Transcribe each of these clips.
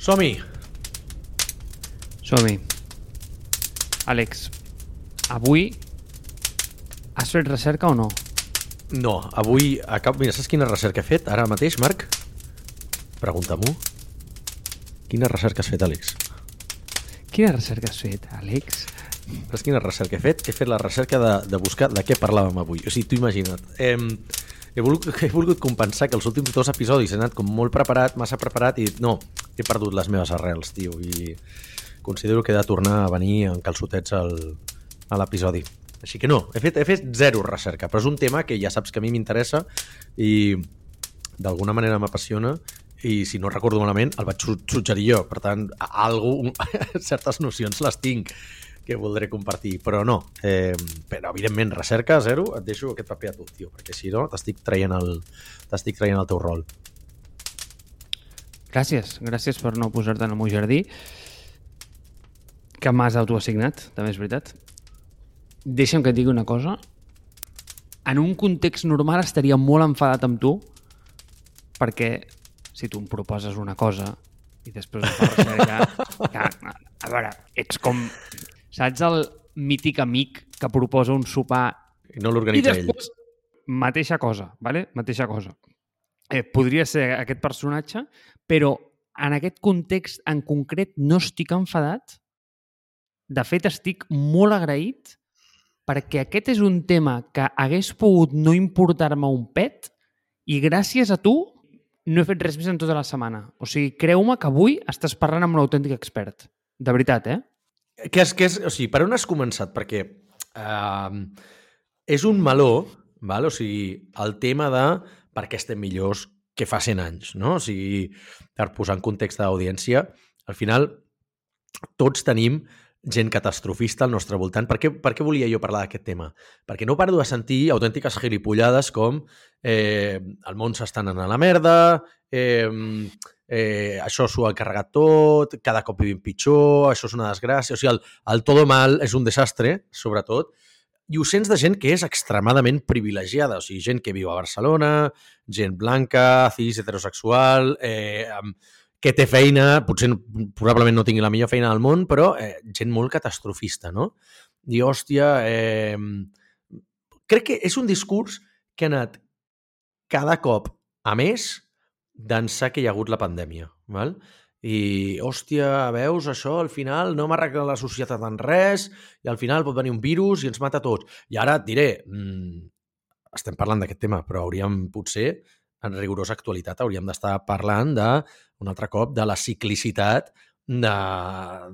Som-hi! Som-hi. Àlex, avui has fet recerca o no? No, avui... Acab... Mira, saps quina recerca he fet ara mateix, Marc? Pregunta-m'ho. Quina recerca has fet, Àlex? Quina recerca has fet, Àlex? Saps quina recerca he fet? He fet la recerca de, de buscar de què parlàvem avui. O sigui, tu imagina't. Eh, he, volgut, he volgut compensar que els últims dos episodis he anat com molt preparat, massa preparat, i no, he perdut les meves arrels, tio, i considero que he de tornar a venir en calçotets al, a l'episodi. Així que no, he fet, he fet zero recerca, però és un tema que ja saps que a mi m'interessa i d'alguna manera m'apassiona i si no recordo malament el vaig suggerir jo, per tant algú, certes nocions les tinc que voldré compartir, però no. Eh, però evidentment recerca zero et deixo aquest paper a tu, tio, perquè si no t'estic traient el, t'estic traient el teu rol Gràcies, gràcies per no posar-te en el meu jardí que m'has autoassignat, també és veritat. Deixa'm que et digui una cosa. En un context normal estaria molt enfadat amb tu perquè si tu em proposes una cosa i després ho fas recerca... que, a veure, ets com... Saps el mític amic que proposa un sopar i no l'organitza ell mateixa cosa, vale? mateixa cosa. Eh, podria ser aquest personatge, però en aquest context en concret no estic enfadat. De fet, estic molt agraït perquè aquest és un tema que hagués pogut no importar-me un pet i gràcies a tu no he fet res més en tota la setmana. O sigui, creu-me que avui estàs parlant amb un autèntic expert. De veritat, eh? Que és, que és, o sigui, per on has començat? Perquè uh, és un meló, val? o sigui, el tema de per què estem millors que fa 100 anys, no? O sigui, per posar en context d'audiència, al final tots tenim gent catastrofista al nostre voltant. Per què, per què volia jo parlar d'aquest tema? Perquè no paro de sentir autèntiques gilipollades com eh, el món s'està anant a la merda, eh, eh, això s'ho ha carregat tot, cada cop vivim pitjor, això és una desgràcia... O sigui, el, el todo mal és un desastre, sobretot, i ho sents de gent que és extremadament privilegiada, o sigui, gent que viu a Barcelona, gent blanca, cis, heterosexual, eh, que té feina, potser probablement no tingui la millor feina del món, però eh, gent molt catastrofista, no? I, hòstia, eh, crec que és un discurs que ha anat cada cop a més d'ençà que hi ha hagut la pandèmia, val? I, hòstia, veus, això al final no m'arregla la societat en res i al final pot venir un virus i ens mata tots. I ara et diré, mmm, estem parlant d'aquest tema, però hauríem, potser, en rigorosa actualitat, hauríem d'estar parlant de, un altre cop, de la ciclicitat de,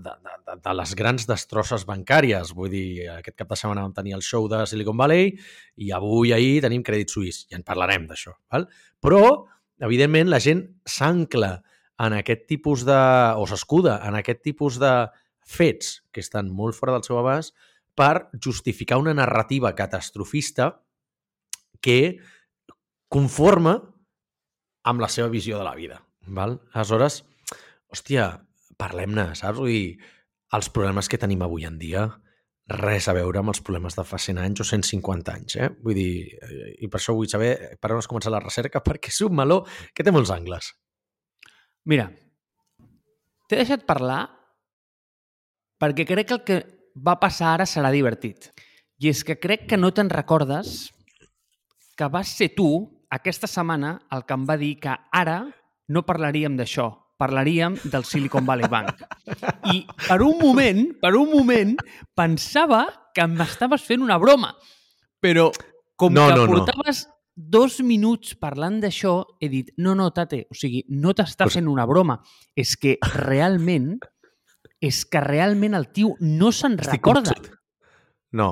de, de, de les grans destrosses bancàries. Vull dir, aquest cap de setmana vam tenir el show de Silicon Valley i avui, ahir, tenim Crèdit Suís. I en parlarem d'això. Però, evidentment, la gent s'ancla en aquest tipus de... o s'escuda en aquest tipus de fets que estan molt fora del seu abast per justificar una narrativa catastrofista que conforma amb la seva visió de la vida. Val? Aleshores, hòstia, parlem-ne, saps? Vull dir, els problemes que tenim avui en dia res a veure amb els problemes de fa 100 anys o 150 anys, eh? Vull dir, eh, i per això vull saber per on has començat la recerca, perquè és un meló que té molts angles. Mira, t'he deixat parlar perquè crec que el que va passar ara serà divertit. I és que crec que no te'n recordes que vas ser tu, aquesta setmana, el que em va dir que ara no parlaríem d'això, parlaríem del Silicon Valley Bank. I per un moment, per un moment, pensava que m'estaves fent una broma. Però com No, que no, no. Dos minuts parlant d'això, he dit, no, no, Tate, o sigui, no t'està Pues- fent una broma. És que realment, és que realment el tio no se'n recorda. No,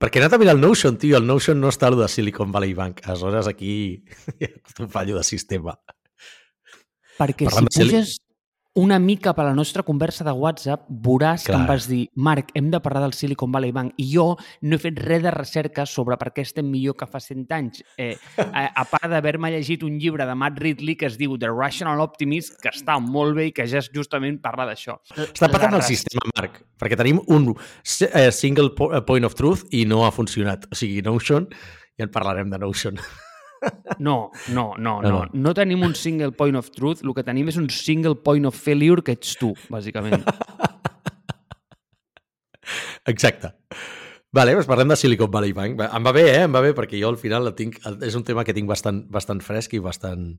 perquè he anat a mirar el Notion, tio, el Notion no està a de Silicon Valley Bank. Aleshores, aquí hi ha un fallo de sistema. Perquè Parlant de si Sili- puges una mica per la nostra conversa de WhatsApp, veuràs que em Clar. vas dir Marc, hem de parlar del Silicon Valley Bank. I jo no he fet res de recerca sobre per què estem millor que fa 100 anys. Eh, a, a part d'haver-me llegit un llibre de Matt Ridley que es diu The Rational Optimist, que està molt bé i que ja és justament parla d'això. Està patant el sistema, Marc, perquè tenim un eh, single eh, point of truth i no ha funcionat. O sigui, Notion, i en parlarem de Notion. No, no, no, No, no. tenim un single point of truth, el que tenim és un single point of failure que ets tu, bàsicament. Exacte. Vale, doncs parlem de Silicon Valley Bank. Em va bé, eh? Em va bé, perquè jo al final el tinc, és un tema que tinc bastant, bastant fresc i bastant...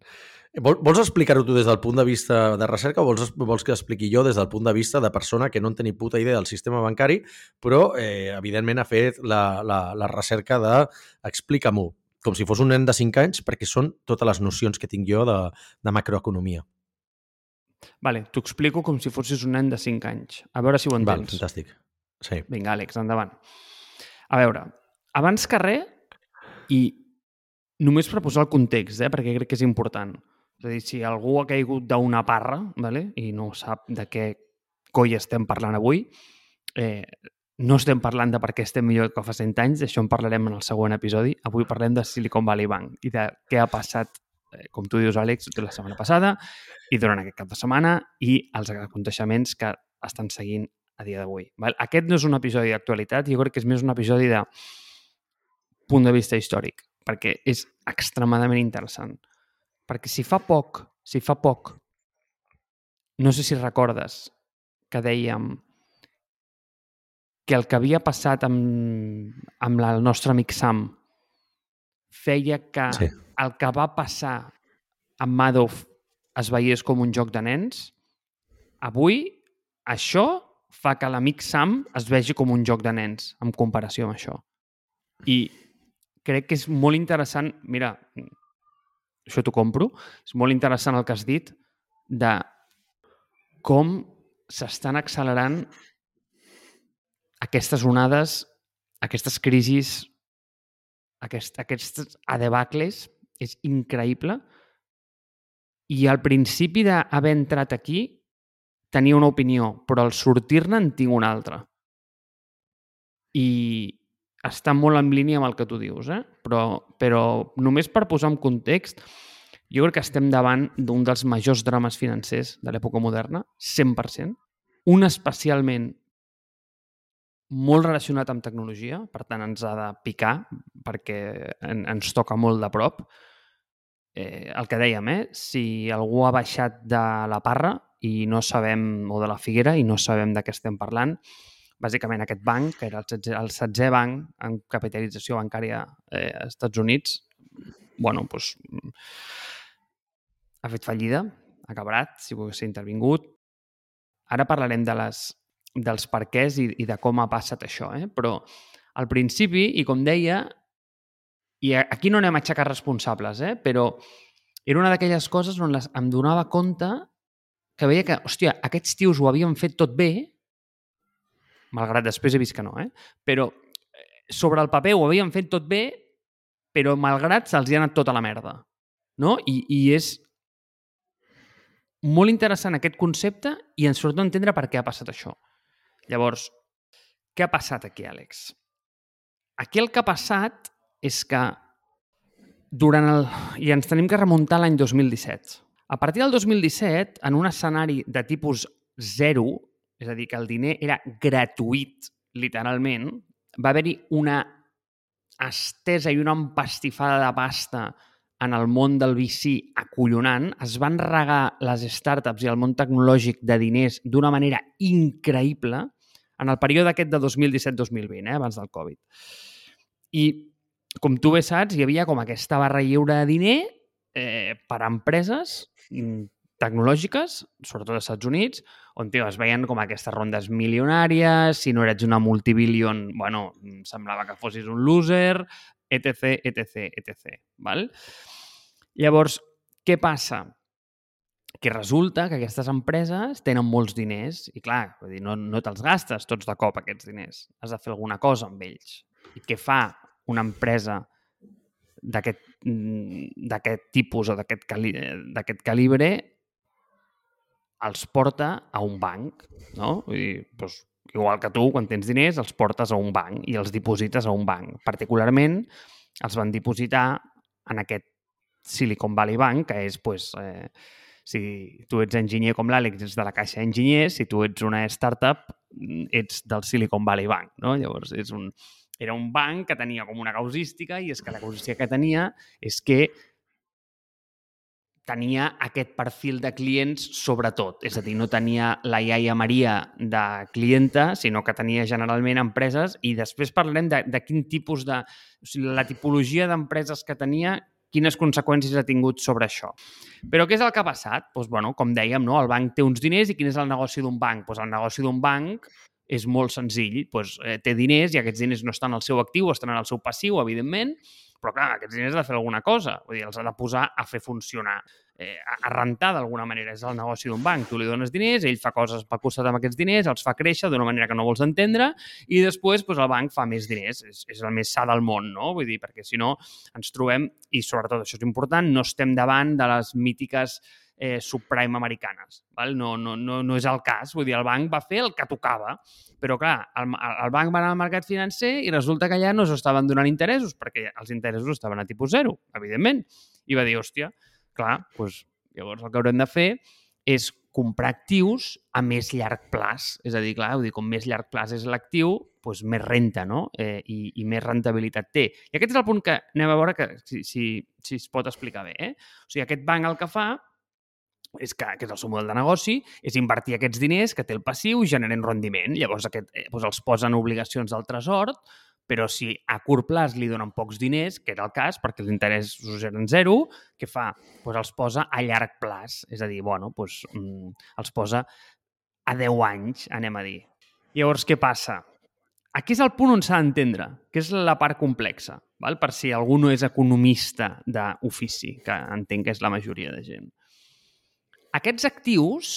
Vol, vols explicar-ho tu des del punt de vista de recerca o vols, vols que expliqui jo des del punt de vista de persona que no en té ni puta idea del sistema bancari, però, eh, evidentment, ha fet la, la, la recerca de explica-m'ho, com si fos un nen de 5 anys, perquè són totes les nocions que tinc jo de, de macroeconomia. Vale, t'ho explico com si fossis un nen de 5 anys. A veure si ho Val, entens. fantàstic. Sí. Vinga, Àlex, endavant. A veure, abans que res, i només per posar el context, eh, perquè crec que és important. És a dir, si algú ha caigut d'una parra vale, i no sap de què coi estem parlant avui, eh, no estem parlant de per què estem millor que fa 100 anys, d'això en parlarem en el següent episodi. Avui parlem de Silicon Valley Bank i de què ha passat, eh, com tu dius, Àlex, la setmana passada i durant aquest cap de setmana i els aconteixements que estan seguint a dia d'avui. Aquest no és un episodi d'actualitat, jo crec que és més un episodi de punt de vista històric, perquè és extremadament interessant. Perquè si fa poc, si fa poc, no sé si recordes que dèiem que el que havia passat amb, amb la, el nostre amic Sam feia que Sí. el que va passar amb Madoff es veiés com un joc de nens, avui això fa que l'amic Sam es vegi com un joc de nens en comparació amb això. I crec que és molt interessant, mira, això t'ho compro, és molt interessant el que has dit de com s'estan accelerant aquestes onades, aquestes crisis, aquest, aquests adebacles, és increïble. I al principi d'haver entrat aquí tenia una opinió, però al sortir-ne en tinc una altra. I està molt en línia amb el que tu dius, eh? però, però només per posar en context, jo crec que estem davant d'un dels majors drames financers de l'època moderna, 100%, un especialment molt relacionat amb tecnologia, per tant ens ha de picar perquè en, ens toca molt de prop. Eh, el que dèiem, eh? si algú ha baixat de la parra i no sabem, o de la Figuera, i no sabem de què estem parlant, bàsicament aquest banc, que era el 16, el 16è banc en capitalització bancària eh, als Estats Units, bueno, doncs, ha fet fallida, ha quebrat, si volgués ser intervingut. Ara parlarem de les, dels perquès i, i de com ha passat això, eh? però al principi, i com deia, i aquí no anem a aixecar responsables, eh? però era una d'aquelles coses on les, em donava compte que veia que, hòstia, aquests tios ho havien fet tot bé, malgrat després he vist que no, eh? però sobre el paper ho havien fet tot bé, però malgrat se'ls hi ha anat tota la merda. No? I, I és molt interessant aquest concepte i ens sobretot entendre per què ha passat això. Llavors, què ha passat aquí, Àlex? Aquí el que ha passat és que durant el... i ens tenim que remuntar l'any 2017. A partir del 2017, en un escenari de tipus zero, és a dir, que el diner era gratuït, literalment, va haver-hi una estesa i una empastifada de pasta en el món del VC acollonant, es van regar les startups i el món tecnològic de diners d'una manera increïble en el període aquest de 2017-2020, eh, abans del Covid. I, com tu bé saps, hi havia com aquesta barra lliure de diner eh, per a empreses tecnològiques, sobretot als Estats Units, on tio, es veien com aquestes rondes milionàries, si no eres una multibillion, bueno, semblava que fossis un loser, etc, etc, etc. Val? Llavors, què passa? Que resulta que aquestes empreses tenen molts diners i, clar, vull dir, no, no te'ls gastes tots de cop, aquests diners. Has de fer alguna cosa amb ells. I què fa una empresa d'aquest d'aquest tipus o d'aquest cali calibre els porta a un banc, no? Vull dir, doncs, igual que tu, quan tens diners, els portes a un banc i els diposites a un banc. Particularment, els van dipositar en aquest Silicon Valley Bank, que és, pues, eh, si tu ets enginyer com l'Àlex, ets de la caixa d'enginyers, si tu ets una startup, ets del Silicon Valley Bank, no? Llavors, és un, Era un banc que tenia com una causística i és que la causística que tenia és que tenia aquest perfil de clients sobretot. És a dir, no tenia la iaia Maria de clienta, sinó que tenia generalment empreses i després parlarem de, de quin tipus de... O sigui, la tipologia d'empreses que tenia, quines conseqüències ha tingut sobre això. Però què és el que ha passat? Doncs, bueno, com dèiem, no? el banc té uns diners i quin és el negoci d'un banc? Doncs el negoci d'un banc és molt senzill. Doncs, eh, té diners i aquests diners no estan al seu actiu, estan el seu passiu, evidentment, però clar, aquests diners ha de fer alguna cosa, vull dir, els ha de posar a fer funcionar, eh, a rentar d'alguna manera. És el negoci d'un banc. Tu li dones diners, ell fa coses pel costat amb aquests diners, els fa créixer d'una manera que no vols entendre i després doncs, el banc fa més diners. És, és el més sa del món, no? Vull dir, perquè si no ens trobem, i sobretot això és important, no estem davant de les mítiques eh, subprime americanes. Val? No, no, no, no és el cas. Vull dir, el banc va fer el que tocava. Però, clar, el, el banc va anar al mercat financer i resulta que allà no s'estaven donant interessos, perquè els interessos estaven a tipus zero, evidentment. I va dir, hòstia, clar, doncs, llavors el que haurem de fer és comprar actius a més llarg plaç. És a dir, clar, dir, com més llarg plaç és l'actiu, doncs més renta no? eh, i, i més rentabilitat té. I aquest és el punt que anem a veure que si, si, si es pot explicar bé. Eh? O sigui, aquest banc el que fa és que, que és el seu model de negoci, és invertir aquests diners que té el passiu i generen rendiment. Llavors aquest, eh, doncs els posen obligacions del tresor, però si a curt plaç li donen pocs diners, que era el cas, perquè els interessos eren zero, què fa? Doncs els posa a llarg plaç. És a dir, bueno, doncs, mm, els posa a 10 anys, anem a dir. Llavors, què passa? Aquí és el punt on s'ha d'entendre, que és la part complexa, val? per si algú no és economista d'ofici, que entenc que és la majoria de gent. Aquests actius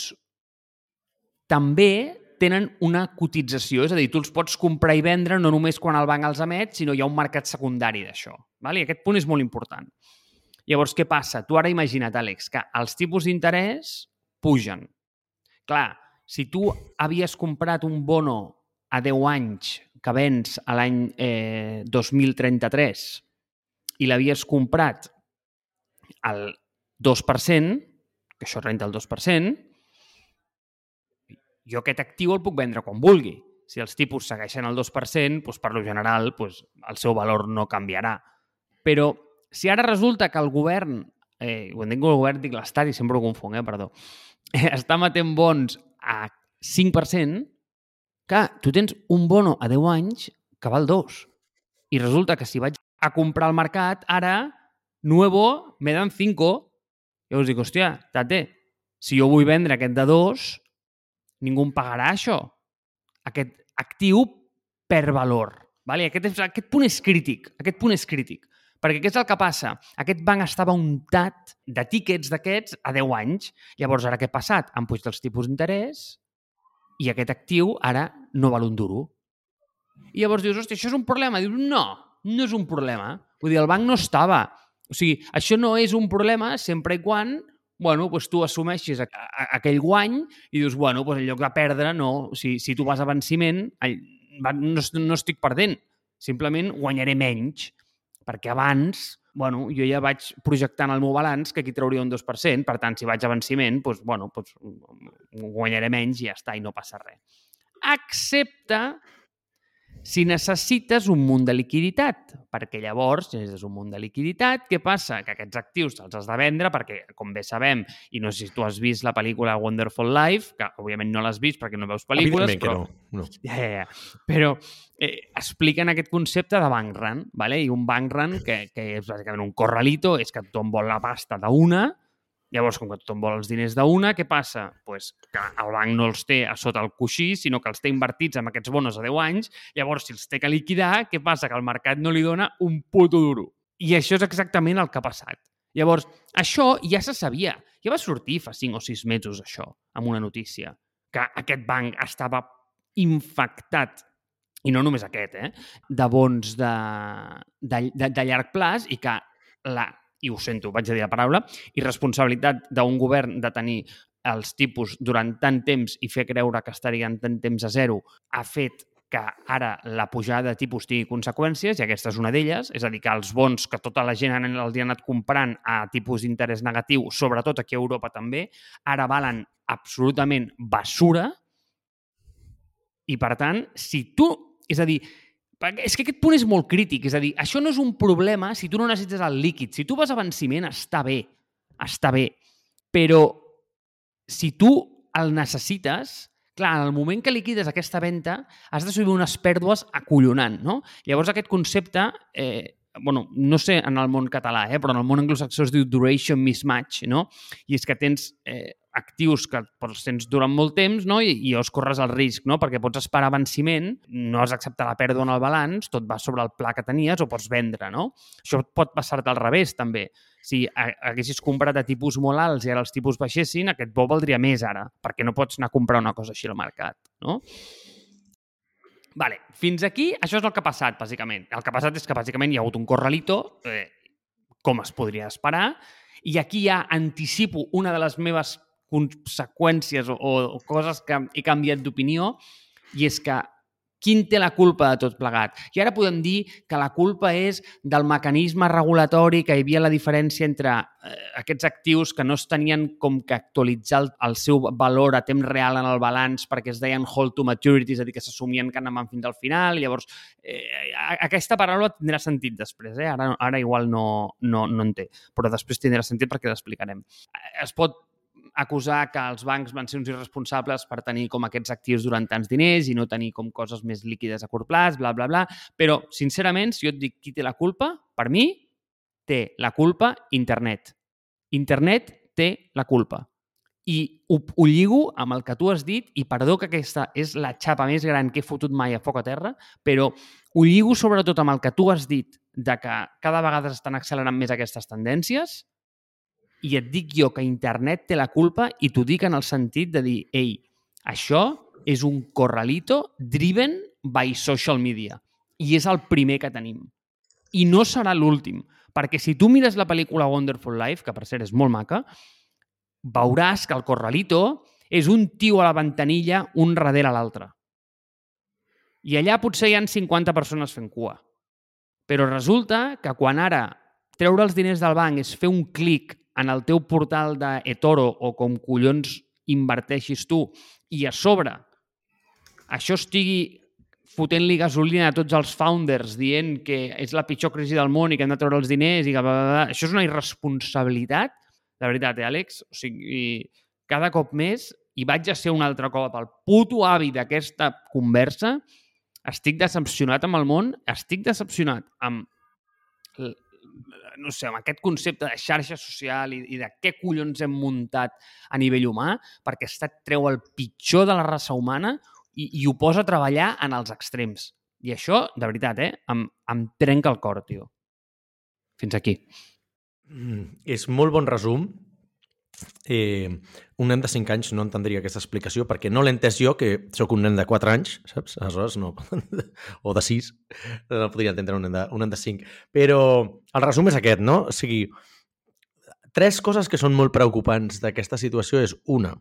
també tenen una cotització, és a dir, tu els pots comprar i vendre no només quan el banc els emet, sinó hi ha un mercat secundari d'això. I aquest punt és molt important. Llavors, què passa? Tu ara imagina't, Àlex, que els tipus d'interès pugen. Clar, si tu havies comprat un bono a 10 anys que vens a l'any eh, 2033 i l'havies comprat al 2%, que això renta el 2%, jo aquest actiu el puc vendre quan vulgui. Si els tipus segueixen el 2%, doncs per lo general doncs el seu valor no canviarà. Però si ara resulta que el govern, eh, quan dic el govern dic l'Estat i sempre ho confonc, eh, perdó, està matent bons a 5%, que tu tens un bono a 10 anys que val 2. I resulta que si vaig a comprar al mercat, ara, nuevo, me dan 5 Llavors dic, hòstia, tate, si jo vull vendre aquest de dos, ningú em pagarà això. Aquest actiu per valor. Vale? Aquest, és, aquest punt és crític. Aquest punt és crític. Perquè què és el que passa? Aquest banc estava untat de tíquets d'aquests a 10 anys. Llavors, ara què ha passat? Han pujat els tipus d'interès i aquest actiu ara no val un duro. I llavors dius, hòstia, això és un problema? Dius, no, no és un problema. Vull dir, el banc no estava o sigui, això no és un problema sempre i quan bueno, doncs tu assumeixis aquell guany i dius, bueno, doncs en lloc de perdre, no. Si, si tu vas a venciment, no, no estic perdent, simplement guanyaré menys, perquè abans, bueno, jo ja vaig projectant el meu balanç que aquí trauria un 2%, per tant, si vaig a venciment, doncs, bueno, doncs guanyaré menys i ja està, i no passa res. Excepte si necessites un munt de liquiditat, perquè llavors, si necessites un munt de liquiditat, què passa? Que aquests actius els has de vendre perquè, com bé sabem, i no sé si tu has vist la pel·lícula Wonderful Life, que òbviament no l'has vist perquè no veus pel·lícules, però... no. no. Ja, ja, ja. Però eh, expliquen aquest concepte de bank run, ¿vale? i un bank run que, que és bàsicament un corralito, és que tothom vol la pasta d'una, Llavors, com que tothom vol els diners d'una, què passa? pues que el banc no els té a sota el coixí, sinó que els té invertits amb aquests bonos a 10 anys. Llavors, si els té que liquidar, què passa? Que el mercat no li dona un puto duro. I això és exactament el que ha passat. Llavors, això ja se sabia. Ja va sortir fa 5 o 6 mesos, això, amb una notícia, que aquest banc estava infectat i no només aquest, eh, de bons de, de, de, de llarg plaç i que la i ho sento, vaig a dir la paraula, i responsabilitat d'un govern de tenir els tipus durant tant temps i fer creure que estarien tant temps a zero ha fet que ara la pujada de tipus tingui conseqüències, i aquesta és una d'elles, és a dir, que els bons que tota la gent els ha anat comprant a tipus d'interès negatiu, sobretot aquí a Europa també, ara valen absolutament basura, i per tant, si tu... És a dir, és que aquest punt és molt crític, és a dir, això no és un problema si tu no necessites el líquid. Si tu vas a venciment, està bé, està bé, però si tu el necessites, clar, en el moment que liquides aquesta venda, has d'assumir unes pèrdues acollonant, no? Llavors aquest concepte, eh, bueno, no sé en el món català, eh, però en el món anglosaxó es diu duration mismatch, no? I és que tens eh, actius que els tens durant molt temps no? I, i llavors corres el risc, no? perquè pots esperar venciment, no has d'acceptar la pèrdua en el balanç, tot va sobre el pla que tenies o pots vendre. No? Això pot passar-te al revés, també. Si haguessis comprat a tipus molt alts i ara els tipus baixessin, aquest bo valdria més ara, perquè no pots anar a comprar una cosa així al mercat. No? Vale, fins aquí això és el que ha passat, bàsicament. El que ha passat és que bàsicament hi ha hagut un corralito, eh, com es podria esperar, i aquí ja anticipo una de les meves conseqüències o, o coses que he canviat d'opinió i és que quin té la culpa de tot plegat? I ara podem dir que la culpa és del mecanisme regulatori, que hi havia la diferència entre eh, aquests actius que no es tenien com que actualitzar el, el seu valor a temps real en el balanç perquè es deien hold to maturity, és a dir, que s'assumien que anaven fins al final. Llavors, eh, aquesta paraula tindrà sentit després, eh? ara, ara igual no, no, no en té, però després tindrà sentit perquè l'explicarem. Es pot acusar que els bancs van ser uns irresponsables per tenir com aquests actius durant tants diners i no tenir com coses més líquides a curt plaç, bla, bla, bla. Però, sincerament, si jo et dic qui té la culpa, per mi té la culpa internet. Internet té la culpa. I ho, ho lligo amb el que tu has dit, i perdó que aquesta és la xapa més gran que he fotut mai a foc a terra, però ho lligo sobretot amb el que tu has dit de que cada vegada estan accelerant més aquestes tendències, i et dic jo que internet té la culpa i t'ho dic en el sentit de dir, ei, això és un corralito driven by social media. I és el primer que tenim. I no serà l'últim, perquè si tu mires la pel·lícula Wonderful Life, que per cert és molt maca, veuràs que el corralito és un tio a la ventanilla un darrere l'altre. I allà potser hi han 50 persones fent cua. Però resulta que quan ara treure els diners del banc és fer un clic en el teu portal d'eToro o com collons inverteixis tu i a sobre això estigui fotent-li gasolina a tots els founders dient que és la pitjor crisi del món i que hem de treure els diners i que... Això és una irresponsabilitat, de veritat, eh, Àlex? O sigui, cada cop més, i vaig a ser un altre cop el puto avi d'aquesta conversa, estic decepcionat amb el món, estic decepcionat amb no sé, amb aquest concepte de xarxa social i, i de què collons hem muntat a nivell humà, perquè està treu el pitjor de la raça humana i, i ho posa a treballar en els extrems. I això, de veritat, eh, em, em trenca el cor, tio. Fins aquí. Mm, és molt bon resum eh, un nen de 5 anys no entendria aquesta explicació perquè no l'he entès jo, que sóc un nen de 4 anys, saps? Aleshores no. o de 6. No podria entendre un nen, de, un nen de 5. Però el resum és aquest, no? O sigui, tres coses que són molt preocupants d'aquesta situació és una,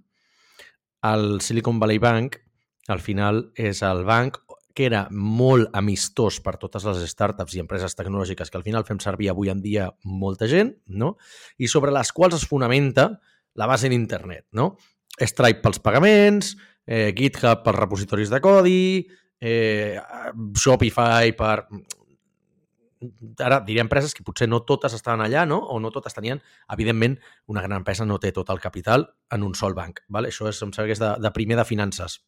el Silicon Valley Bank al final és el banc que era molt amistós per totes les startups i empreses tecnològiques que al final fem servir avui en dia molta gent, no? i sobre les quals es fonamenta la base d'internet. No? Stripe pels pagaments, eh, GitHub pels repositoris de codi, eh, Shopify per... Ara diré empreses que potser no totes estaven allà, no? o no totes tenien... Evidentment, una gran empresa no té tot el capital en un sol banc. Vale? Això és, em sembla que és de, de primer de finances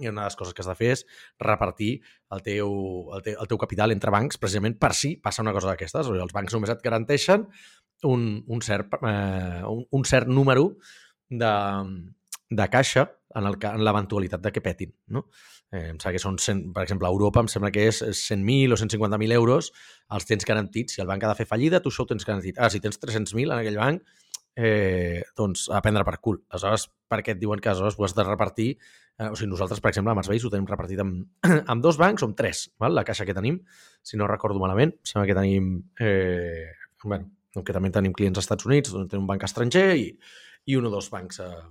i una de les coses que has de fer és repartir el teu, el teu, el teu capital entre bancs precisament per si passa una cosa d'aquestes. Els bancs només et garanteixen un, un, cert, eh, un, un cert número de, de caixa en, el, en l'eventualitat de que petin. No? Eh, em sembla que són, 100, per exemple, a Europa em sembla que és 100.000 o 150.000 euros els tens garantits. Si el banc ha de fer fallida, tu això ho tens garantit. Ah, si tens 300.000 en aquell banc, eh, doncs a prendre per cul. Aleshores, per què et diuen que aleshores ho has de repartir? Eh, o sigui, nosaltres, per exemple, amb els veïns ho tenim repartit amb, amb dos bancs o amb tres, val? la caixa que tenim, si no recordo malament, sembla que tenim, eh, bueno, que també tenim clients als Estats Units, on tenim un banc estranger i, i un o dos bancs eh,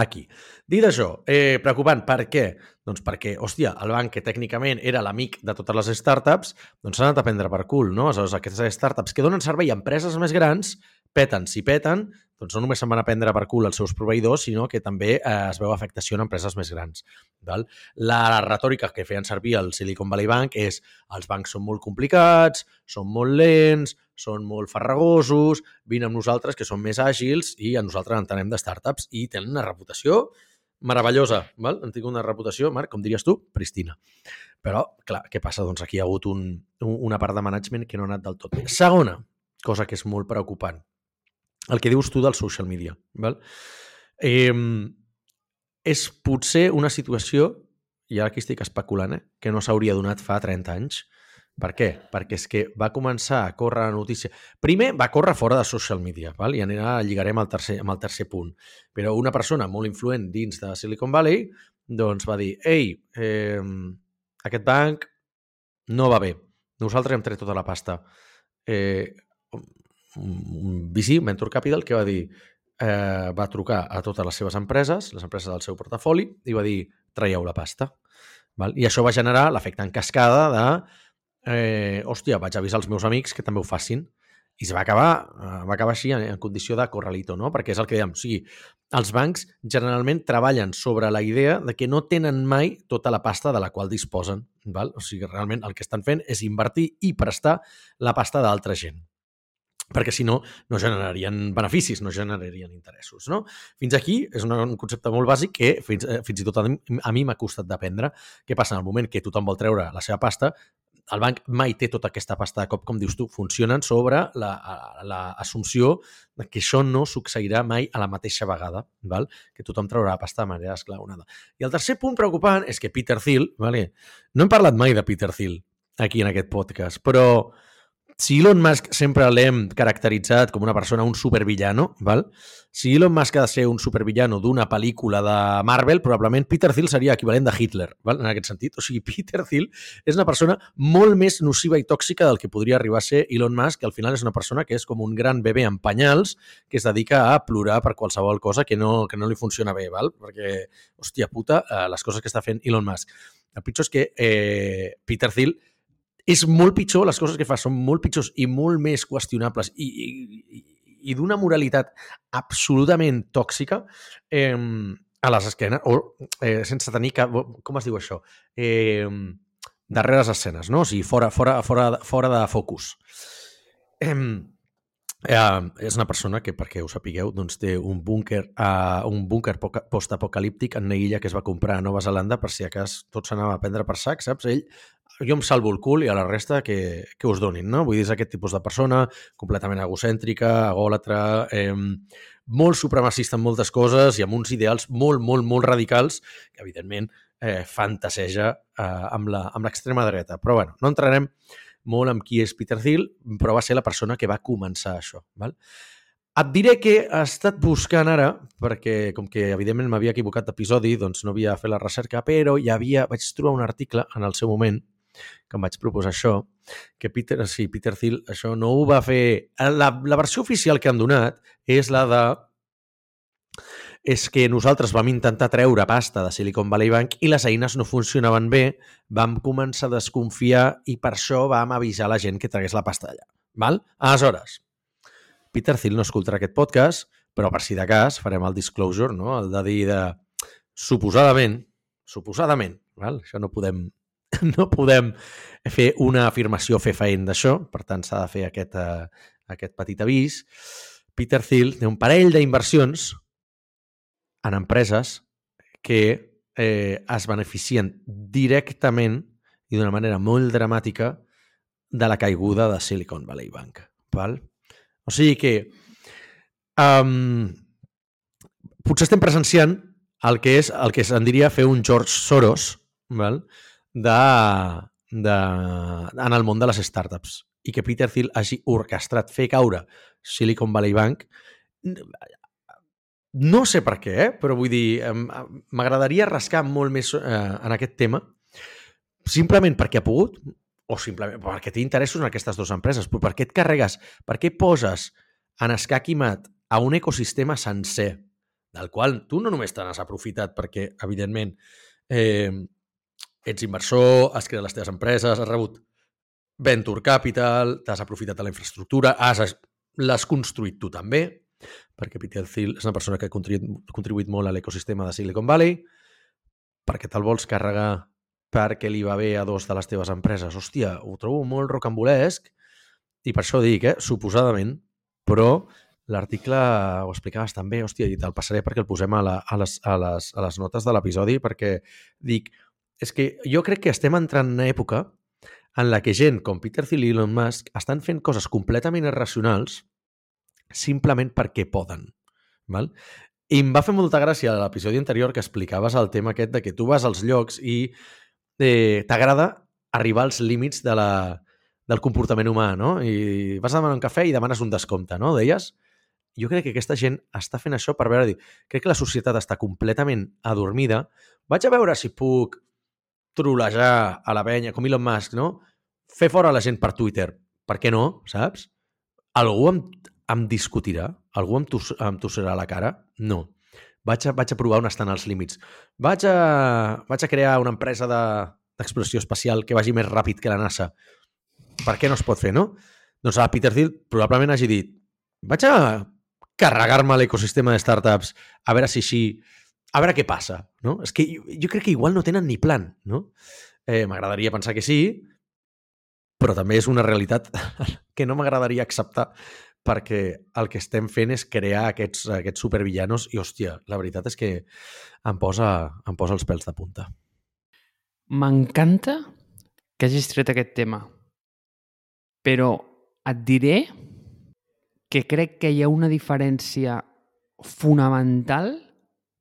aquí. Dit això, eh, preocupant, per què? Doncs perquè, hòstia, el banc que tècnicament era l'amic de totes les startups, doncs s'ha anat a prendre per cul, no? Aleshores, aquestes startups que donen servei a empreses més grans peten, si peten, doncs no només se'n van a prendre per cul els seus proveïdors, sinó que també eh, es veu afectació en empreses més grans. Val? La retòrica que feien servir el Silicon Valley Bank és els bancs són molt complicats, són molt lents, són molt farragosos, vine amb nosaltres que som més àgils i a nosaltres entenem de startups i tenen una reputació meravellosa. Val? Han tingut una reputació, Marc, com diries tu, pristina. Però, clar, què passa? Doncs aquí hi ha hagut un, una part de management que no ha anat del tot bé. Segona cosa que és molt preocupant, el que dius tu del social media. Val? Eh, és potser una situació, i ara aquí estic especulant, eh, que no s'hauria donat fa 30 anys, per què? Perquè és que va començar a córrer la notícia. Primer va córrer fora de social media, val? i anirà, lligarem al tercer, amb el tercer punt. Però una persona molt influent dins de Silicon Valley doncs va dir, ei, eh, aquest banc no va bé. Nosaltres hem tret tota la pasta. Eh, un VC, Mentor Capital, que va dir, eh, va trucar a totes les seves empreses, les empreses del seu portafoli, i va dir, traieu la pasta. Val? I això va generar l'efecte en cascada de eh, hòstia, vaig avisar els meus amics que també ho facin. I es va acabar, eh, va acabar així en, en condició de corralito, no? Perquè és el que dèiem, o sigui, els bancs generalment treballen sobre la idea de que no tenen mai tota la pasta de la qual disposen. Val? O sigui, realment el que estan fent és invertir i prestar la pasta d'altra gent perquè si no, no generarien beneficis, no generarien interessos. No? Fins aquí és un concepte molt bàsic que fins, eh, fins i tot a a mi m'ha costat d'aprendre. Què passa en el moment que tothom vol treure la seva pasta? el banc mai té tota aquesta pasta de cop, com dius tu, funcionen sobre l'assumpció la, la que això no succeirà mai a la mateixa vegada, val? que tothom traurà pasta de manera esclaonada. I el tercer punt preocupant és que Peter Thiel, vale? no hem parlat mai de Peter Thiel aquí en aquest podcast, però si Elon Musk sempre l'hem caracteritzat com una persona, un supervillano, val? si Elon Musk ha de ser un supervillano d'una pel·lícula de Marvel, probablement Peter Thiel seria equivalent de Hitler, val? en aquest sentit. O sigui, Peter Thiel és una persona molt més nociva i tòxica del que podria arribar a ser Elon Musk, que al final és una persona que és com un gran bebè en penyals que es dedica a plorar per qualsevol cosa que no, que no li funciona bé, val? perquè, hòstia puta, eh, les coses que està fent Elon Musk. El pitjor és que eh, Peter Thiel és molt pitjor, les coses que fa són molt pitjors i molt més qüestionables i, i, i d'una moralitat absolutament tòxica eh, a les esquenes, o eh, sense tenir cap... Com es diu això? Eh, darrere les escenes, no? O sigui, fora, fora, fora, fora de focus. Eh, Eh, és una persona que, perquè ho sapigueu, doncs té un búnquer uh, un búnquer postapocalíptic en una illa que es va comprar a Nova Zelanda per si a cas tot s'anava a prendre per sac, saps? Ell jo em salvo el cul i a la resta que, que us donin, no? Vull dir, és aquest tipus de persona completament egocèntrica, egòlatra, eh, molt supremacista en moltes coses i amb uns ideals molt, molt, molt radicals que, evidentment, eh, fantaseja eh, amb l'extrema dreta. Però, bueno, no entrarem molt amb qui és Peter Thiel, però va ser la persona que va començar això. Val? Et diré que he estat buscant ara, perquè com que evidentment m'havia equivocat d'episodi, doncs no havia fet la recerca, però hi havia, vaig trobar un article en el seu moment que em vaig proposar això, que Peter, sí, Peter Thiel això no ho va fer... La, la versió oficial que han donat és la de és que nosaltres vam intentar treure pasta de Silicon Valley Bank i les eines no funcionaven bé, vam començar a desconfiar i per això vam avisar la gent que tragués la pasta allà. Val? Aleshores, Peter Thiel no escoltarà aquest podcast, però per si de cas farem el disclosure, no? el de dir de suposadament, suposadament, val? això no podem no podem fer una afirmació fefaent d'això, per tant s'ha de fer aquest, uh, aquest petit avís. Peter Thiel té un parell d'inversions en empreses que eh, es beneficien directament i d'una manera molt dramàtica de la caiguda de Silicon Valley Bank. Val? O sigui que um, potser estem presenciant el que és el que se'n diria fer un George Soros, val? De, de, en el món de les startups i que Peter Thiel hagi orquestrat fer caure Silicon Valley Bank no sé per què, eh? però vull dir, m'agradaria rascar molt més eh, en aquest tema, simplement perquè ha pogut, o simplement perquè té interessos en aquestes dues empreses. Però per què et carregues, per què poses en escac i mat a un ecosistema sencer, del qual tu no només te n'has aprofitat perquè, evidentment, eh, ets inversor, has creat les teves empreses, has rebut venture capital, t'has aprofitat de la infraestructura, has, l'has construït tu també, perquè Peter Thiel és una persona que ha contribuït, contribuït molt a l'ecosistema de Silicon Valley, perquè te'l vols carregar perquè li va bé a dos de les teves empreses. Hòstia, ho trobo molt rocambolesc i per això dic, eh, suposadament, però l'article ho explicava bastant bé, hòstia, i te'l passaré perquè el posem a, la, a, les, a, les, a les notes de l'episodi perquè dic, és que jo crec que estem entrant en una època en la que gent com Peter Thiel i Elon Musk estan fent coses completament irracionals simplement perquè poden. Val? I em va fer molta gràcia a l'episodi anterior que explicaves el tema aquest de que tu vas als llocs i eh, t'agrada arribar als límits de la, del comportament humà, no? I vas a demanar un cafè i demanes un descompte, no? Deies? Jo crec que aquesta gent està fent això per veure... Dir, crec que la societat està completament adormida. Vaig a veure si puc trolejar a la penya, com Elon Musk, no? Fer fora la gent per Twitter. Per què no, saps? Algú em, em discutirà? Algú em, tos, em tossarà la cara? No. Vaig a, vaig a provar on estan els límits. Vaig a, vaig a crear una empresa d'exploració de, espacial que vagi més ràpid que la NASA. Per què no es pot fer, no? Doncs a Peter Thiel probablement hagi dit vaig a carregar-me l'ecosistema de startups a veure si així a veure què passa, no? És que jo, jo crec que igual no tenen ni plan, no? Eh, m'agradaria pensar que sí, però també és una realitat que no m'agradaria acceptar perquè el que estem fent és crear aquests, aquests supervillanos i, hòstia, la veritat és que em posa, em posa els pèls de punta. M'encanta que hagis tret aquest tema, però et diré que crec que hi ha una diferència fonamental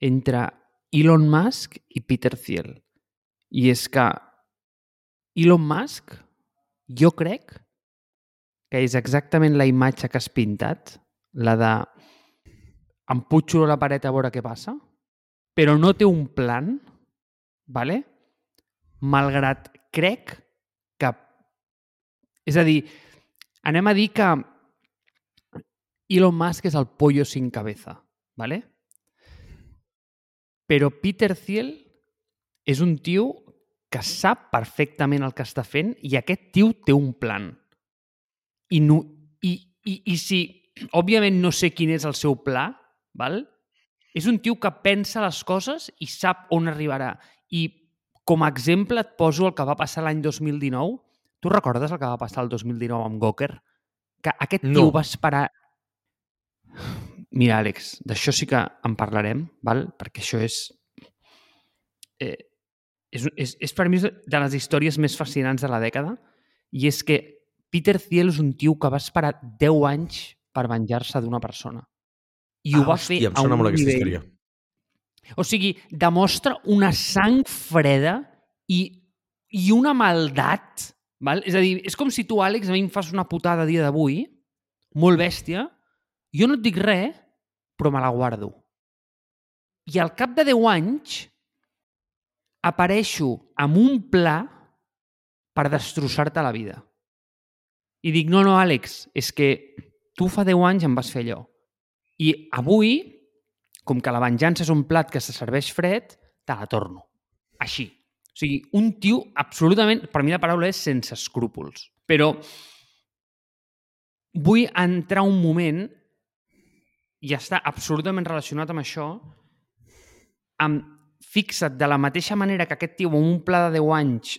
entre Elon Musk i Peter Thiel. I és que Elon Musk, jo crec que és exactament la imatge que has pintat, la de em putxo la paret a veure què passa, però no té un plan, vale? malgrat crec que... És a dir, anem a dir que Elon Musk és el pollo sin cabeza, ¿vale? Però Peter Thiel és un tio que sap perfectament el que està fent i aquest tio té un plan. I, no, i, i, i si, òbviament no sé quin és el seu pla, val? és un tio que pensa les coses i sap on arribarà. I com a exemple et poso el que va passar l'any 2019. Tu recordes el que va passar el 2019 amb Goker? Que aquest no. tio va esperar... Mira, Àlex, d'això sí que en parlarem, val? perquè això és... Eh, és, és, és per mi de les històries més fascinants de la dècada i és que Peter Thiel és un tio que va esperar 10 anys per venjar-se d'una persona. I ah, ho va hòstia, fer a un molt nivell... Història. O sigui, demostra una sang freda i, i una maldat. Val? És a dir, és com si tu, Àlex, a mi em fas una putada dia d'avui, molt bèstia, jo no et dic res, però me la guardo. I al cap de 10 anys apareixo amb un pla per destrossar-te la vida. I dic, no, no, Àlex, és que tu fa 10 anys em vas fer allò. I avui, com que la venjança és un plat que se serveix fred, te la torno. Així. O sigui, un tio absolutament, per mi la paraula és sense escrúpols. Però vull entrar un moment i està absolutament relacionat amb això, amb fixa't de la mateixa manera que aquest tio amb un pla de 10 anys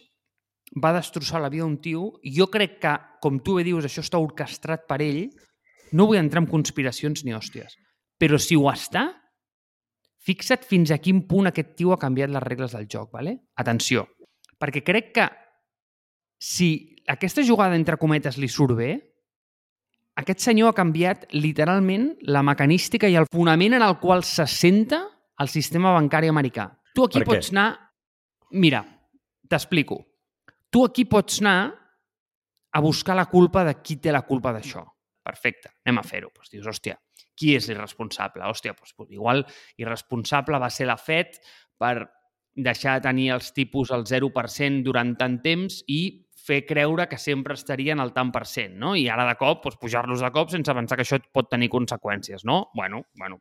va destrossar la vida d'un tio, jo crec que, com tu bé dius, això està orquestrat per ell, no vull entrar en conspiracions ni hòsties, però si ho està, fixa't fins a quin punt aquest tio ha canviat les regles del joc, ¿vale? Atenció, perquè crec que si aquesta jugada entre cometes li surt bé, aquest senyor ha canviat literalment la mecanística i el fonament en el qual se senta el sistema bancari americà. Tu aquí pots anar... Mira, t'explico. Tu aquí pots anar a buscar la culpa de qui té la culpa d'això. Perfecte, anem a fer-ho. Pues dius, hòstia, qui és l'irresponsable? Hòstia, pues, pues, igual irresponsable va ser la FED per deixar de tenir els tipus al 0% durant tant temps i fer creure que sempre estarien al tant per cent, no? I ara de cop, doncs, pujar-los de cop sense pensar que això pot tenir conseqüències, no? Bueno, bueno,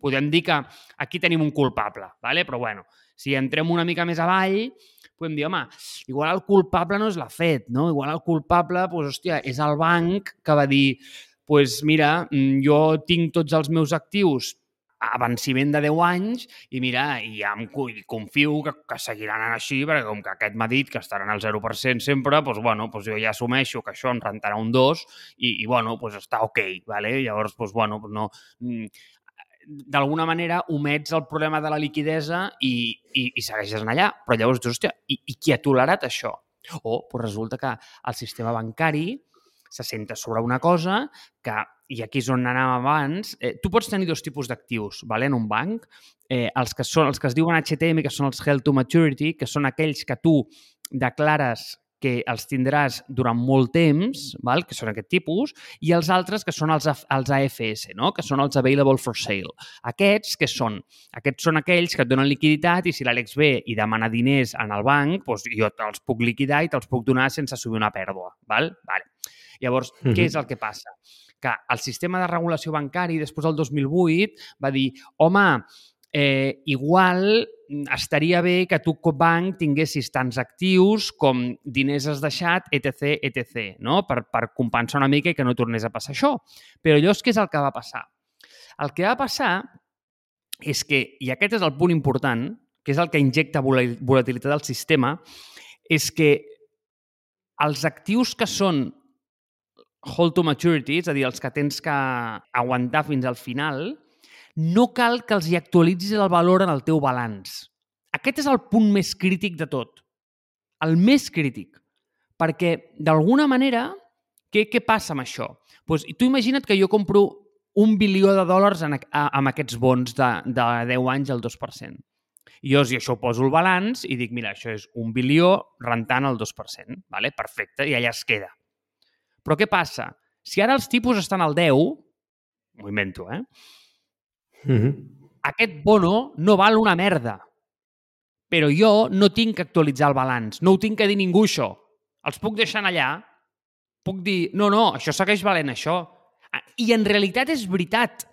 podem dir que aquí tenim un culpable, ¿vale? però bueno, si entrem una mica més avall, podem dir, home, igual el culpable no és la FED, no? Igual el culpable, doncs, hòstia, és el banc que va dir pues mira, mm, jo tinc tots els meus actius a venciment de 10 anys i mira, i ja em i confio que, que seguiran així perquè com que aquest m'ha dit que estaran al 0% sempre, doncs, bueno, doncs jo ja assumeixo que això em rentarà un 2 i, i bueno, doncs està ok, vale? llavors doncs, bueno, no, mm, d'alguna manera omets el problema de la liquidesa i, i, i segueixes anar allà. Però llavors dius, hòstia, i, i qui ha tolerat això? O doncs resulta que el sistema bancari se senta sobre una cosa que, i aquí és on anàvem abans, eh, tu pots tenir dos tipus d'actius vale, en un banc, eh, els, que són, els que es diuen HTM, que són els Held to Maturity, que són aquells que tu declares que els tindràs durant molt temps, val? que són aquest tipus, i els altres que són els, els AFS, no? que són els Available for Sale. Aquests que són? Aquests són aquells que et donen liquiditat i si l'Àlex ve i demana diners en el banc, doncs jo te'ls puc liquidar i te'ls puc donar sense subir una pèrdua. Val? Vale. Llavors, Mhm. què és el que passa? Que el sistema de regulació bancari, després del 2008, va dir, home, eh, igual estaria bé que tu com banc tinguessis tants actius com diners has deixat, etc, etc, no? per, per compensar una mica i que no tornés a passar això. Però llavors, què és el que va passar? El que va passar és que, i aquest és el punt important, que és el que injecta vol- volatilitat al sistema, és que els actius que són hold to maturity, és a dir, els que tens que aguantar fins al final, no cal que els hi actualitzis el valor en el teu balanç. Aquest és el punt més crític de tot. El més crític. Perquè, d'alguna manera, què, què passa amb això? Pues, tu imagina't que jo compro un bilió de dòlars en, a, amb aquests bons de, de 10 anys al 2%. I jo, si això ho poso el balanç i dic, mira, això és un bilió rentant el 2%. Vale? Perfecte, i allà es queda. Però què passa? Si ara els tipus estan al 10, m'ho invento, eh? Mhm. aquest bono no val una merda. Però jo no tinc que actualitzar el balanç. No ho tinc que dir ningú, això. Els puc deixar allà. Puc dir, no, no, això segueix valent això. Ah, I en realitat és veritat.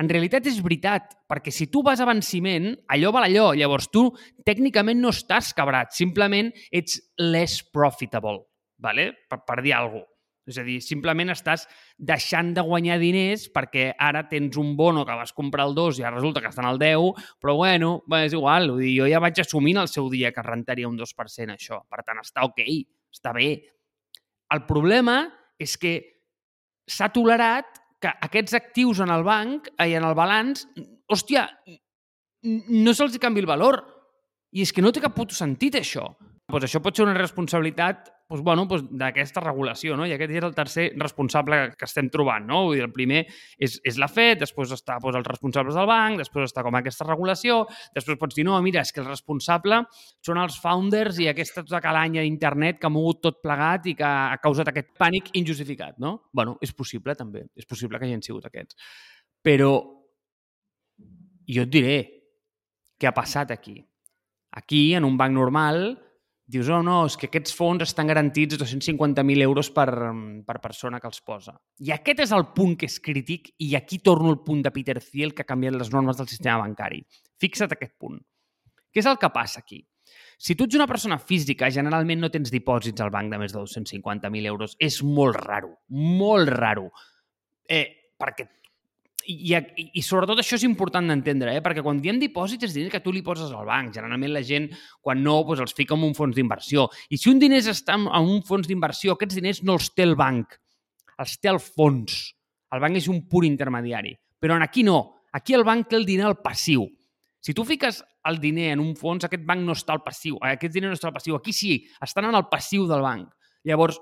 En realitat és veritat, perquè si tu vas a venciment, allò val allò. Llavors tu tècnicament no estàs cabrat, simplement ets less profitable, vale? per, per dir alguna cosa. És a dir, simplement estàs deixant de guanyar diners perquè ara tens un bono que vas comprar el 2 i ara resulta que estan al 10, però bueno, és igual. Vull dir, jo ja vaig assumint el seu dia que rentaria un 2% això. Per tant, està ok, està bé. El problema és que s'ha tolerat que aquests actius en el banc i en el balanç, hòstia, no se'ls canvi el valor. I és que no té cap puto sentit, això. Pues això pot ser una responsabilitat pues, bueno, pues, d'aquesta regulació, no? I aquest és el tercer responsable que estem trobant, no? Vull dir, el primer és, és la FED, després està pues, els responsables del banc, després està com aquesta regulació, després pots dir, no, mira, és que el responsable són els founders i aquesta tota calanya d'internet que ha mogut tot plegat i que ha causat aquest pànic injustificat, no? bueno, és possible també, és possible que hagin sigut aquests. Però jo et diré què ha passat aquí. Aquí, en un banc normal, dius, oh no, és que aquests fons estan garantits 250.000 euros per, per persona que els posa. I aquest és el punt que és crític i aquí torno al punt de Peter Thiel que ha canviat les normes del sistema bancari. Fixa't aquest punt. Què és el que passa aquí? Si tu ets una persona física, generalment no tens dipòsits al banc de més de 250.000 euros. És molt raro, molt raro. Eh, perquè i, i, sobretot això és important d'entendre, eh? perquè quan diem dipòsits és diners que tu li poses al banc. Generalment la gent, quan no, doncs els fica en un fons d'inversió. I si un diners està en un fons d'inversió, aquests diners no els té el banc, els té el fons. El banc és un pur intermediari. Però en aquí no. Aquí el banc té el diner al passiu. Si tu fiques el diner en un fons, aquest banc no està al passiu. eh, Aquest diner no està al passiu. Aquí sí, estan en el passiu del banc. Llavors,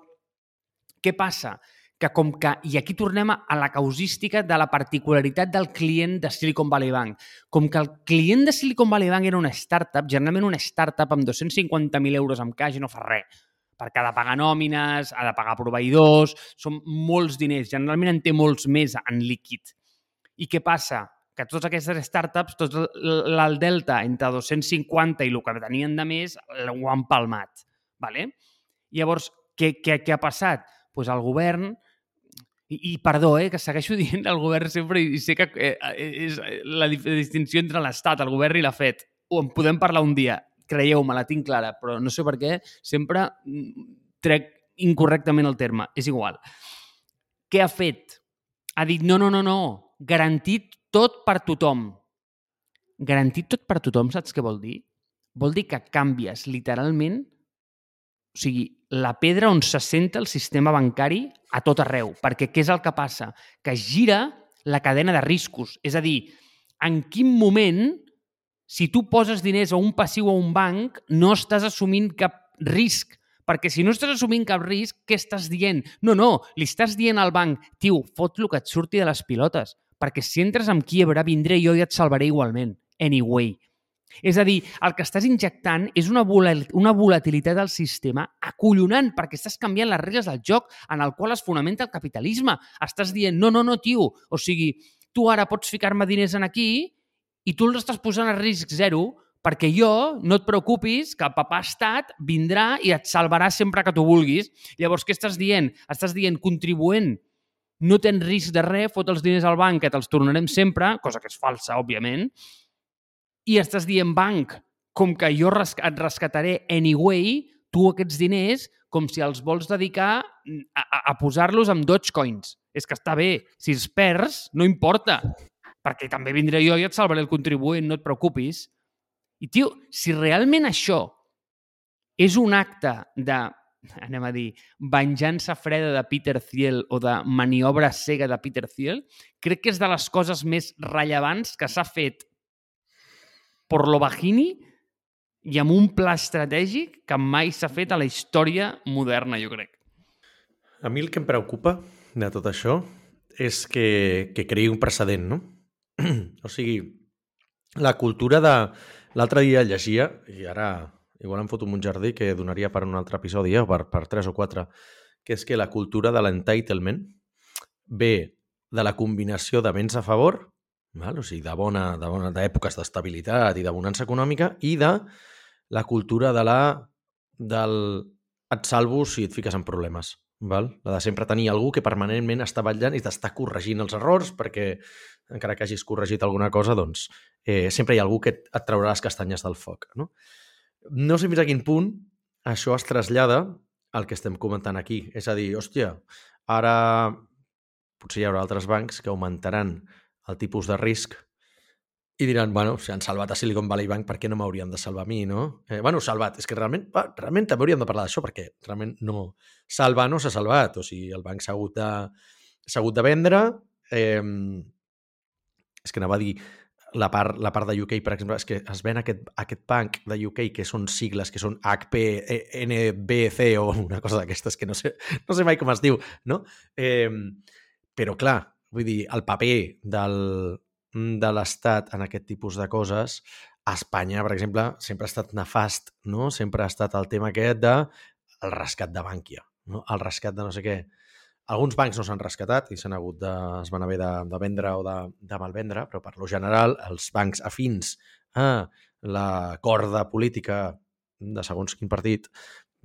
què passa? Que com que, i aquí tornem a la causística de la particularitat del client de Silicon Valley Bank, com que el client de Silicon Valley Bank era una startup, generalment una startup amb 250.000 euros en i no fa res, perquè ha de pagar nòmines, ha de pagar proveïdors, són molts diners, generalment en té molts més en líquid. I què passa? Que totes aquestes startups, tot el delta entre 250 i el que tenien de més, ho han palmat. Vale? Llavors, què, què, què ha passat? Pues el govern i, i perdó, eh, que segueixo dient el govern sempre i sé que eh, és la distinció entre l'Estat, el govern i la FED. O en podem parlar un dia, creieu-me, la tinc clara, però no sé per què sempre mm, trec incorrectament el terme. És igual. Què ha fet? ha dit no, no, no, no, garantit tot per tothom. Garantit tot per tothom, saps què vol dir? Vol dir que canvies literalment o sigui, la pedra on se senta el sistema bancari a tot arreu. Perquè què és el que passa? Que gira la cadena de riscos. És a dir, en quin moment, si tu poses diners a un passiu o a un banc, no estàs assumint cap risc. Perquè si no estàs assumint cap risc, què estàs dient? No, no, li estàs dient al banc, tio, fot el que et surti de les pilotes. Perquè si entres amb quiebra, vindré jo i et salvaré igualment. Anyway. És a dir, el que estàs injectant és una, una volatilitat del sistema acollonant perquè estàs canviant les regles del joc en el qual es fonamenta el capitalisme. Estàs dient, no, no, no, tio, o sigui, tu ara pots ficar-me diners en aquí i tu els estàs posant a risc zero perquè jo, no et preocupis, que el papà estat vindrà i et salvarà sempre que tu vulguis. Llavors, què estàs dient? Estàs dient, contribuent, no tens risc de res, fot els diners al banc, que te'ls tornarem sempre, cosa que és falsa, òbviament, i estàs dient banc, com que jo et rescataré anyway, tu aquests diners com si els vols dedicar a, a, a posar-los amb Dogecoins. És que està bé. Si els perds, no importa, perquè també vindré jo i et salvaré el contribuent, no et preocupis. I, tio, si realment això és un acte de, anem a dir, venjança freda de Peter Thiel o de maniobra cega de Peter Thiel, crec que és de les coses més rellevants que s'ha fet por lo bajini i amb un pla estratègic que mai s'ha fet a la història moderna, jo crec. A mi el que em preocupa de tot això és que, que creï un precedent, no? o sigui, la cultura de... L'altre dia llegia, i ara igual em foto un jardí que donaria per un altre episodi, eh, per, per tres o quatre, que és que la cultura de l'entitlement ve de la combinació de béns a favor val? o sigui, de bona, de bona, d'èpoques d'estabilitat i de bonança econòmica i de la cultura de la del et salvo si et fiques en problemes. Val? La de sempre tenir algú que permanentment està vetllant i t'està corregint els errors perquè encara que hagis corregit alguna cosa, doncs eh, sempre hi ha algú que et, et traurà les castanyes del foc. No? no sé fins a quin punt això es trasllada al que estem comentant aquí. És a dir, hòstia, ara potser hi haurà altres bancs que augmentaran el tipus de risc i diran, bueno, si han salvat a Silicon Valley Bank, per què no m'haurien de salvar a mi, no? Eh, bueno, salvat, és que realment, va, realment també hauríem de parlar d'això, perquè realment no... Salvar no s'ha salvat, o sigui, el banc s'ha hagut, de, hagut de vendre, eh, és que anava a dir, la part, la part de UK, per exemple, és que es ven aquest, aquest banc de UK, que són sigles, que són HP, NBC o una cosa d'aquestes que no sé, no sé mai com es diu, no? Eh, però, clar, Vull dir, el paper del, de l'Estat en aquest tipus de coses, a Espanya, per exemple, sempre ha estat nefast, no? Sempre ha estat el tema aquest de el rescat de Bànquia, no? el rescat de no sé què. Alguns bancs no s'han rescatat i s'han hagut de, es van haver de, de vendre o de, de malvendre, però per lo general els bancs afins a la corda política de segons quin partit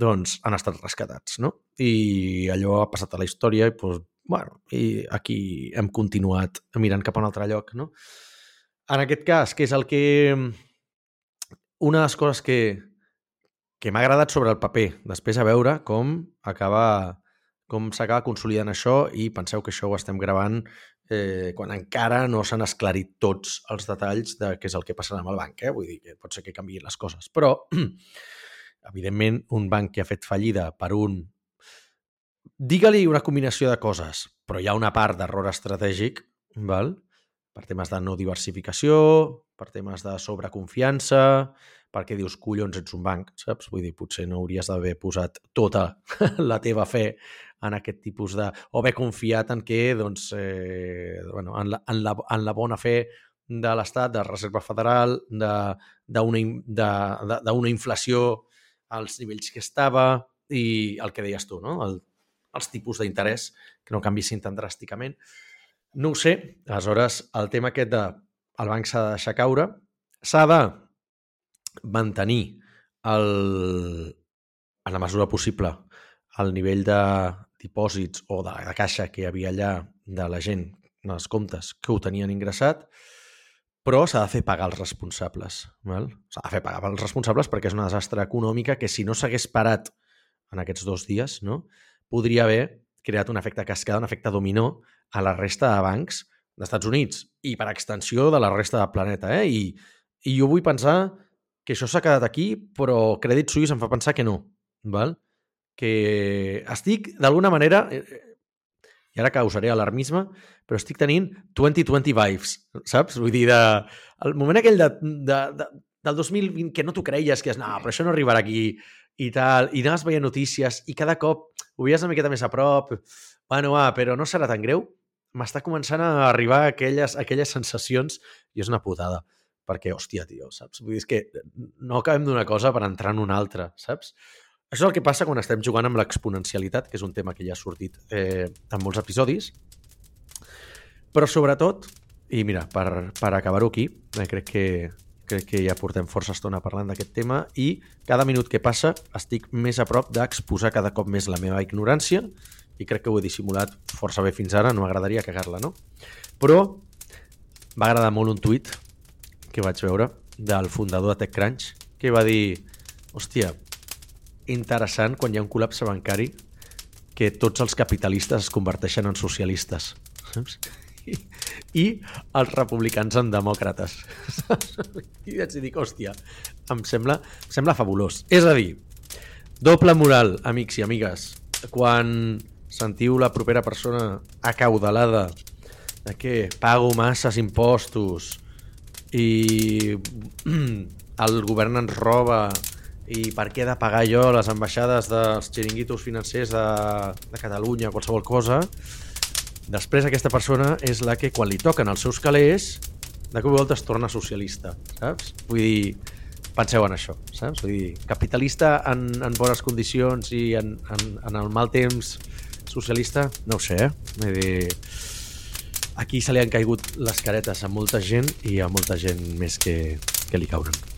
doncs han estat rescatats, no? I allò ha passat a la història i doncs, bueno, i aquí hem continuat mirant cap a un altre lloc, no? En aquest cas, que és el que... Una de les coses que, que m'ha agradat sobre el paper, després a veure com acaba com s'acaba consolidant això i penseu que això ho estem gravant eh, quan encara no s'han esclarit tots els detalls de què és el que passarà amb el banc. Eh? Vull dir que pot ser que canviïn les coses. Però, evidentment, un banc que ha fet fallida per un digue-li una combinació de coses, però hi ha una part d'error estratègic, val? per temes de no diversificació, per temes de sobreconfiança, perquè dius, collons, ets un banc, saps? Vull dir, potser no hauries d'haver posat tota la teva fe en aquest tipus de... o haver confiat en que, doncs, eh, bueno, en, la, en, la, en la bona fe de l'Estat, de Reserva Federal, d'una inflació als nivells que estava i el que deies tu, no? el els tipus d'interès que no canvissin tan dràsticament. No ho sé. Aleshores, el tema aquest de el banc s'ha de deixar caure, s'ha de mantenir el, en la mesura possible el nivell de dipòsits o de, de caixa que hi havia allà de la gent, els comptes que ho tenien ingressat, però s'ha de fer pagar els responsables. S'ha de fer pagar els responsables perquè és una desastre econòmica que si no s'hagués parat en aquests dos dies, no? Podria haver creat un efecte cascada, un efecte dominó, a la resta de bancs d'Estats Units i per extensió de la resta del planeta. Eh? I, I jo vull pensar que això s'ha quedat aquí, però Credit Suisse em fa pensar que no. Val? Que estic, d'alguna manera, eh, eh, i ara causaré alarmisme, però estic tenint 2020 vibes, saps? Vull dir, de, el moment aquell de, de, de, del 2020 que no t'ho creies, que és, no, però això no arribarà aquí i tal, i anaves veient notícies i cada cop ho veies una miqueta més a prop, bueno, va, però no serà tan greu, m'està començant a arribar aquelles, aquelles sensacions i és una putada. Perquè, hòstia, tio, saps? Vull dir, és que no acabem d'una cosa per entrar en una altra, saps? Això és el que passa quan estem jugant amb l'exponencialitat, que és un tema que ja ha sortit eh, en molts episodis. Però sobretot, i mira, per, per acabar-ho aquí, eh, crec que, crec que ja portem força estona parlant d'aquest tema i cada minut que passa estic més a prop d'exposar cada cop més la meva ignorància i crec que ho he dissimulat força bé fins ara, no m'agradaria cagar-la, no? Però va agradar molt un tuit que vaig veure del fundador de TechCrunch que va dir, hòstia, interessant quan hi ha un col·lapse bancari que tots els capitalistes es converteixen en socialistes. Saps? I, els republicans en demòcrates. I vaig dir, hòstia, em sembla, em sembla fabulós. És a dir, doble moral, amics i amigues. Quan sentiu la propera persona acaudalada de que pago masses impostos i el govern ens roba i per què he de pagar jo les ambaixades dels xiringuitos financers de, de Catalunya, qualsevol cosa, després aquesta persona és la que quan li toquen els seus calés de cop i volta es torna socialista, saps? Vull dir, penseu en això, saps? Vull dir, capitalista en, en bones condicions i en, en, en el mal temps socialista, no ho sé, eh? Vull dir, aquí se li han caigut les caretes a molta gent i a molta gent més que, que li cauran.